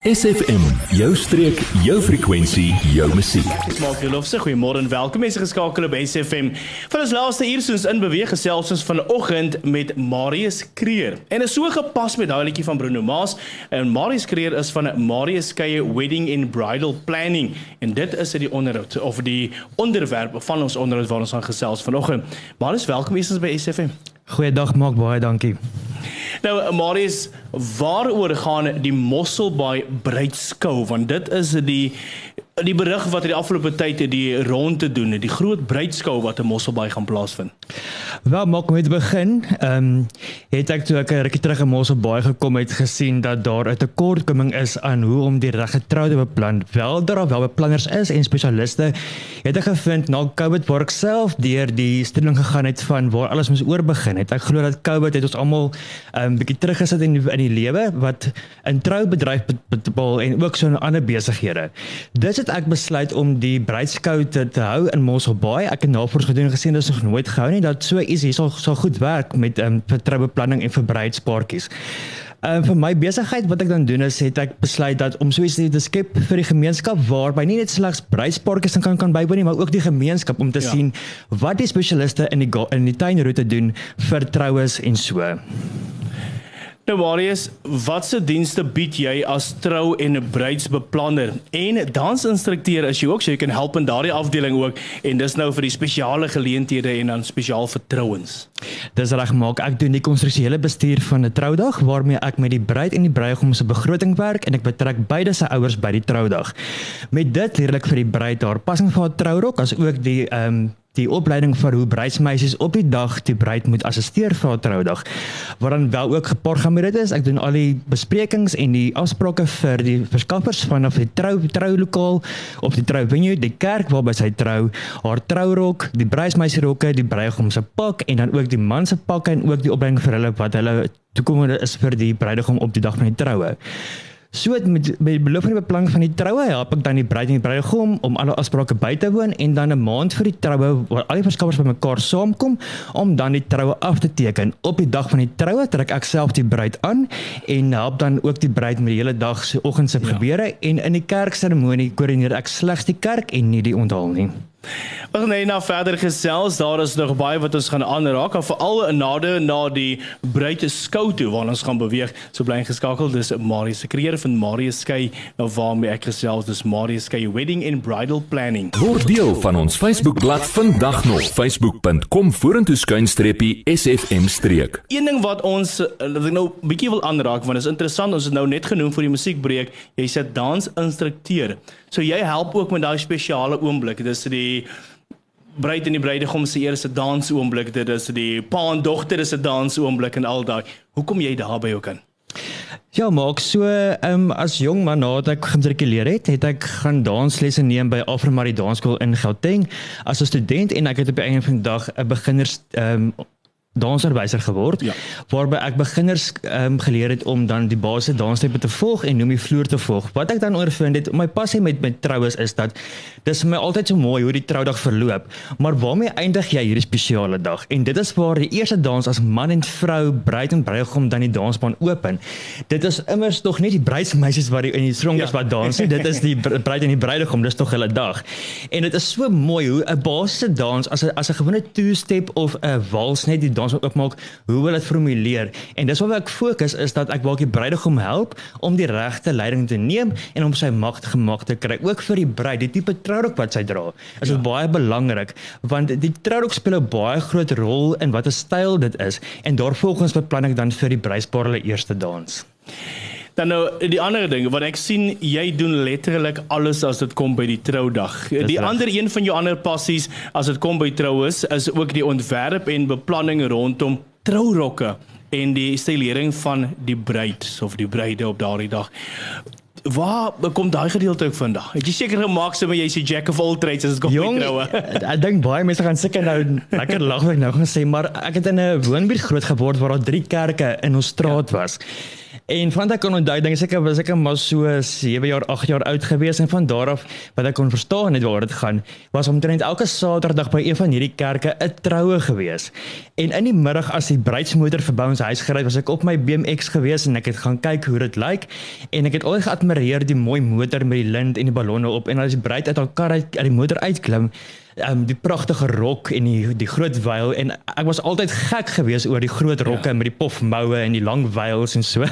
SFM, jou streek, jou frekwensie, jou musiek. Ek maak julle lofse goeiemôre en welkom mense geskakel op SFM. Vir ons laaste uur soos in beweeg gesels ons vanoggend met Marius Kreer. En is so gepas met daai liedjie van Bruno Mars. En Marius Kreer is van Marius Skeie Wedding and Bridal Planning en dit is die onderhoud of die onderwerp van ons onderhoud waar ons gaan gesels vanoggend. Marius, welkom eens by SFM. Goeiedag, maak baie dankie. Nou Marius, waaroor gaan die Mosselbaai bruidskou want dit is die die berig wat in die afgelope tyd die rond te doen, die groot bruidskou wat in Mosselbaai gaan plaasvind. Wel, maak met begin. Ehm um, het ek toe ek 'n rukkie terug in Mosselbaai gekom het gesien dat daar 'n tekortkoming is aan hoe om die regte trou te beplan. Wel daar wel beplanners is en spesialiste het ek gevind na COVID work self deur die stelling gegaan het van waar alles moes oorbegin het. Ek glo dat COVID het ons almal 'n um, ehm, bietjie teruggesit in in die lewe wat in troubedryf bepaal en ook so in ander besighede. Dis het ek besluit om die bruidskou te, te hou in Mosselbaai. Ek het navorsing gedoen en gesien dit is nog nooit gehou nie dat so iets hier sal sal goed werk met um, ehm, vertroubeplanning en vir bruidspaartjies. Ehm um, vir my besigheid wat ek dan doen is het ek besluit dat om so iets te skep vir die gemeenskap waarby nie net slegs bruidspaartjies kan kan bywoon nie, maar ook die gemeenskap om te ja. sien wat die spesialiste in die in die tuinroete doen vir troues en so. Nou Marius, watse dienste bied jy as trou en bruidsbeplanner en dansinstrukteur as jy ook so jy kan help in daardie afdeling ook en dis nou vir die spesiale geleenthede en dan spesiaal vir trouens. Dis reg maak ek doen die konstruksionele bestuur van 'n troudag waarmee ek met die bruid en die bruidegom se begroting werk en ek betrek beide se ouers by die troudag. Met dit leerlik vir die bruid haar passing vir haar trourok as ook die ehm um, die opleiding vir hoe bruidsmeisies op die dag die bruid moet assisteer vir haar troudag. Wat dan wel ook geprogrammeer is, ek doen al die besprekings en die afsprake vir die verskaffers vanaf die trou troulokaal op die trou venue, die kerk waarby sy trou, haar trourok, die bruidsmeisierokke, die bruidegom se pak en dan ook die man se pakke en ook die opleiding vir hulle wat hulle toekomende is vir die bruidegom op die dag van die troue. So met met die beloof van die beplanning van die troue help ek dan die bruid en die bruidegom om alle afsprake by te woon en dan 'n maand vir die troue waar al die verskaffers bymekaar saamkom om dan die troue af te teken. Op die dag van die troue trek ek self die bruid aan en help dan ook die bruid met die hele dag se oggend se ja. gebeure en in die kerkseremonie koördineer ek slegs die kerk en nie die onthaal nie. Ons gaan nou verder gesels. Daar is nog baie wat ons gaan aanraak, veral nade na die breite skou toe waar ons gaan beweeg. So bly geskakel. Dis Marius se kreer van Marius Skei, nou waarmee ek gesels. Dis Marius Skei Wedding and Bridal Planning. Word deel van ons Facebookblad vandag nog. facebook.com vorentoe skuinstreepie sfm streek. Een ding wat ons wat ek nou bietjie wil aanraak want dit is interessant. Ons het nou net genoem vir die musiekbreek. Jy sê dansinstrukteur. So jy help ook met daai spesiale oomblik. Dit is die bruid en die bruidegom se eerste dansoomblik. Dit is die pa en dogter se dansoomblik en al daai. Hoekom jy daar by ook in? Ja, maak so, ehm um, as jong man nadat ek gematrikuleer het, het ek gaan danslesse neem by Afro-Marie Dansskool in Gauteng as 'n student en ek het op die einde van die dag 'n beginners ehm um, dansonderwyser geword ja. waarby ek beginners um, geleer het om dan die basiese danssteppe te volg en noem die vloer te volg. Wat ek dan oorvind het, my passie met met troues is dat dis vir my altyd so mooi hoe die troudag verloop, maar waarmee eindig jy hierdie spesiale dag? En dit is waar die eerste dans as man en vrou, bruid en bruidegom dan die dansbaan open. Dit is immers tog nie die bruidsmeisies wat die, in die stronges ja. wat dans nie, dit is die bruid en die bruidegom, dis tog hulle dag. En dit is so mooi hoe 'n basiese dans as 'n as 'n gewone two step of 'n wals net die dans oopmaak hoe wil dit formuleer en dis waar ek fokus is dat ek die bruidegom help om die regte leiding te neem en om sy mag gemaak te kry ook vir die bruid die tipe trourok wat sy dra is dit ja. baie belangrik want die trourok speel 'n baie groot rol in watter styl dit is en daarvolgens beplan ek dan vir die bruidspaar hulle eerste dans Dan nou die ander ding wat ek sien jy doen letterlik alles as dit kom by die troudag. Die recht. ander een van jou ander passies as dit kom by troues is ook die ontwerp en beplanning rondom trourokke en die stylering van die bruid of die bruide op daardie dag. Waar kom daai gedeelte ook vandag? Het jy seker gemaak so jy sê jack of all trades as dit kom by troue? ek dink baie mense gaan seker nou lekker lag wat ek nou gaan sê, maar ek het in 'n woonbuurt groot geword waar daar drie kerke in ons straat ja. En van daai kon onthou dink seker was ek maar so 7 jaar, 8 jaar oud gewees. En van daar af wat ek kon verstaan het waar dit gaan, was omtrent elke Saterdag by een van hierdie kerke 'n troue gewees. En in die middag as die bruidsmoeder verby ons huis gery was ek op my BMX gewees en ek het gaan kyk hoe dit lyk. En ek het altyd geadmireer die mooi motor met die lint en die ballonne op. En as die bruid uit haar kar uit, uit die motor uitklim um, die pragtige rok en die die groot veil en ek was altyd gek geweest oor die groot rokke ja. met die pofmoue en die lang veils en so.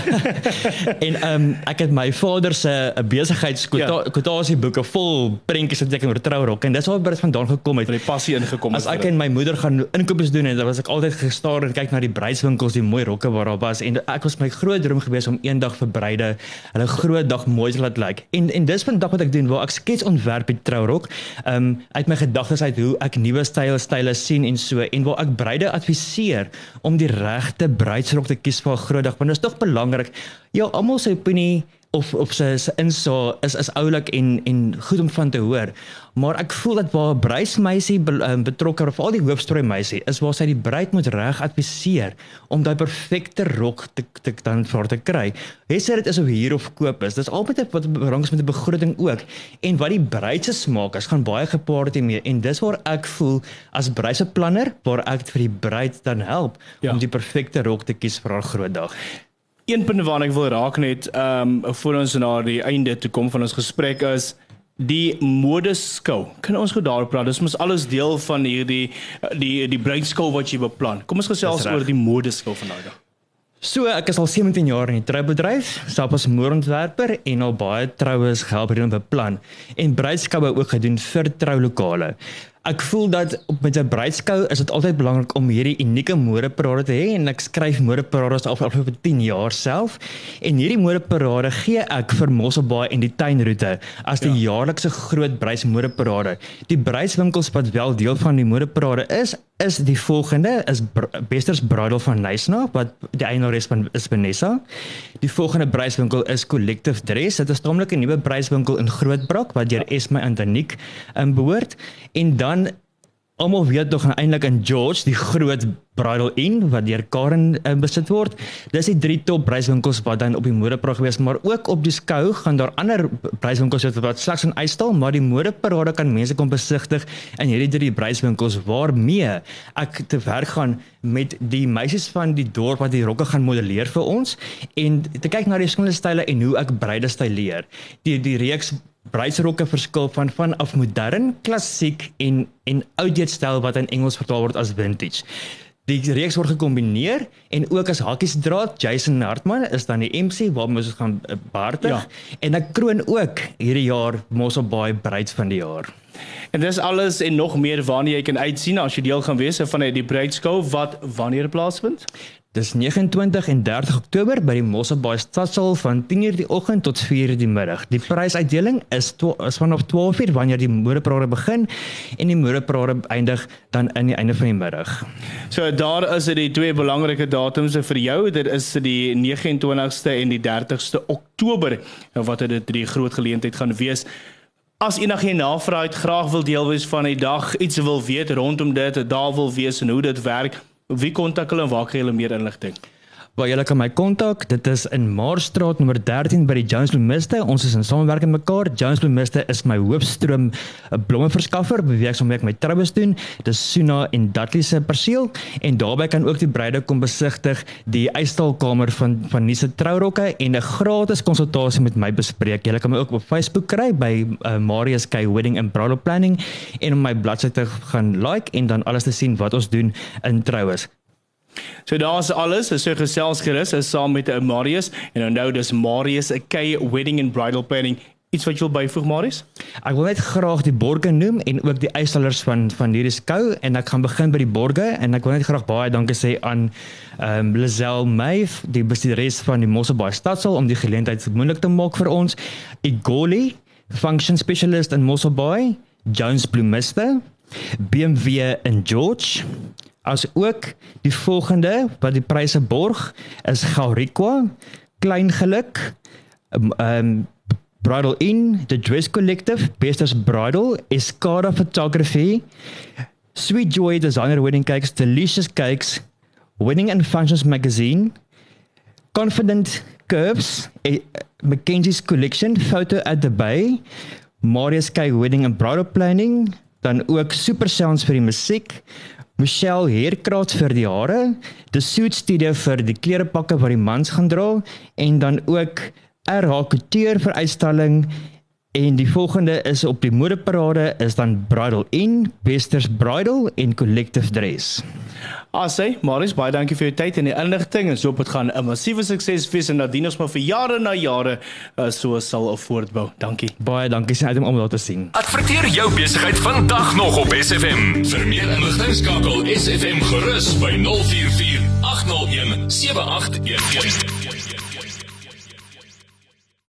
en um, ek het my vader se uh, besigheidskwotasie ja. boeke vol prentjies geteken oor trourokke en dis waar dit vandaan gekom het. Van die passie ingekom het. As ek en my moeder gaan inkoop doen en dan was ek altyd gestaar en kyk na die bruidswinkels, die mooi rokke waar daar was en ek was my groot droom geweest om eendag vir bruide hulle groot dag mooi te laat lyk. Like. En en dis vandag wat ek doen waar ek skets ontwerp die trourok. Um, uit my gedagtes uit hoe ek nuwe style style sien en so en waar ek bruide adviseer om die regte bruidsrok te kies vir 'n groot dag want dit is tog belangrik. Ja, almal se opinie of of sy se insa is is oulik en en goed om van te hoor. Maar ek voel dat waar 'n bruismeisie be, um, betrokke of al die hoofstorie meisie is waar sy die bruid moet reg adviseer om daai perfekte rok te, te dan vir te kry. Hesse dit is of hier of koop is. Dis altyd wat belangrijk is met 'n begroting ook. En wat die bruid se smaak is, gaan baie gepaard hiermee en dis waar ek voel as bruiseplanner waar ek vir die bruid dan help ja. om die perfekte rok te kies vir haar groot dag een punt waarna ek wil raak net ehm um, voor ons na die einde toe kom van ons gesprek is die modeskou. Kan ons gou daarop praat? Dis mos alles deel van hierdie die die bruidskou wat jy beplan. Kom ons gesels oor die modeskou vandag. So, ek is al 17 jaar in die troubedryf, self as moonontwerper en al baie troues gehelp hierin beplan en bruidskoue ook gedoen vir troulokale. Ek voel dat op met 'n bruidskou is dit altyd belangrik om hierdie unieke modeparade te hê en ek skryf modeparades al vir vir 10 jaar self en hierdie modeparade gee ek vir Mosselbaai en die tuinroete as die ja. jaarlikse groot bruidsmodeparade. Die bruidswinkels wat wel deel van die modeparade is, is die volgende is Besters Bridal van Nysna wat die eienaar van is Vanessa. Die volgende bruidswinkel is Collective Dress. Dit is 'n tamelike nuwe bruidswinkel in Grootbrak wat deur. Esme Antoniek um, behoort en dan almal weet tog eintlik in George die groot bridal inn wat deur Karen uh, besit word. Dis die drie top pryswinkels wat dan op die modepraat gewees, maar ook op die skou gaan daar ander pryswinkels wat wat slegs in uitstal, maar die modeparade kan mense kom besigtig in hierdie drie pryswinkels waarmee ek te werk gaan met die meisies van die dorp wat die rokke gaan modelleer vir ons en te kyk na die verskillende style en hoe ek bruide styleer. Die die reeks bruidsrokke verskil van vanaf modern, klassiek en en outdated styl wat in Engels vertaal word as vintage. Die reeks word gekombineer en ook as hakkies draad Jason Hartman is dan die MC waarmee ons gaan eh, baartig ja. en ek kroon ook hierdie jaar Mossel Bay bruid van die jaar. En dis alles en nog meer waarna jy kan uitsien as jy deel gaan wees van die bruidskou wat wanneer plaasvind? Dis 29 en 30 Oktober by die Mosselbaai Stadsaal van 10:00 die oggend tot 4:00 die middag. Die prysuitdeling is is vanaf 12:00 wanneer die modeparade begin en die modeparade eindig dan in die einde van die middag. So daar is dit die twee belangrike datums vir jou. Dit is die 29ste en die 30ste Oktober wat dit die groot geleentheid gaan wees. As enigiemand navraag het, graag wil deel wees van die dag, iets wil weet rondom dit, daar wil weet hoe dit werk Wie kontak hulle en waar kry hulle meer inligting? Waar jy kan my kontak, dit is in Maarstraat nommer 13 by die Jones Bloemiste. Ons is in samewerking mekaar. Jones Bloemiste is my hoofstroom eh, blommeverskaffer, wie ek sommer met troues doen. Dis Suna en Dudley se perseel en daarbey kan ook die bruide kom besigtig die eistalkamer van van Nise Trourokke en 'n gratis konsultasie met my bespreek. Jy kan my ook op Facebook kry by uh, Marius K Wedding and Bridal Planning en op my bladsy te gaan like en dan alles te sien wat ons doen in troues. So daar's alles, is so gesels gerus is saam met eh, Marius en onthou dis Marius 'n K wedding and bridal planning. Iets wat jy wil byvoeg Marius? Ek wil net graag die borge noem en ook die eisstellers van van hierdie skou en ek gaan begin by die borge en ek wil net graag baie dankie sê aan ehm um, Lazel Mayf, die bestuurder van die Mosselbaai stadsaal om die geleentheid moontlik te maak vir ons. Igoli, function specialist in Mosselbaai, Jones Bloemiste, BMW in George as ook die volgende wat die pryse borg is Gauriqua, Klein Geluk, um, um Bridal Inn, The Dress Collective, Besters Bridal, Escada Photography, Sweet Joy Designer Wedding Cakes, Delicious Cakes, Wedding and Functions Magazine, Confident Curves, a Mackenzie's Collection, Photo at the Bay, Marius K Wedding and Bridal Planning, dan ook Super Sounds vir die musiek, Michelle Haircraft vir die hare, The Suit Studio vir die klerepakke wat die mans gaan dra en dan ook RH Couture vir uitstalling en die volgende is op die modeparade is dan Bridal In, Besters Bridal en Collective Dress. Asai, Marius, baie dankie vir jou tyd en die inligting en so op dit gaan 'n massiewe sukses wees en nadien ons maar vir jare na jare uh, so sal voortbou. Dankie. Baie dankie sien uit om almal te sien. Adverteer jou besigheid vandag nog op SFM. Vir meer inligting skakel SFM gerus by 044 801 7811.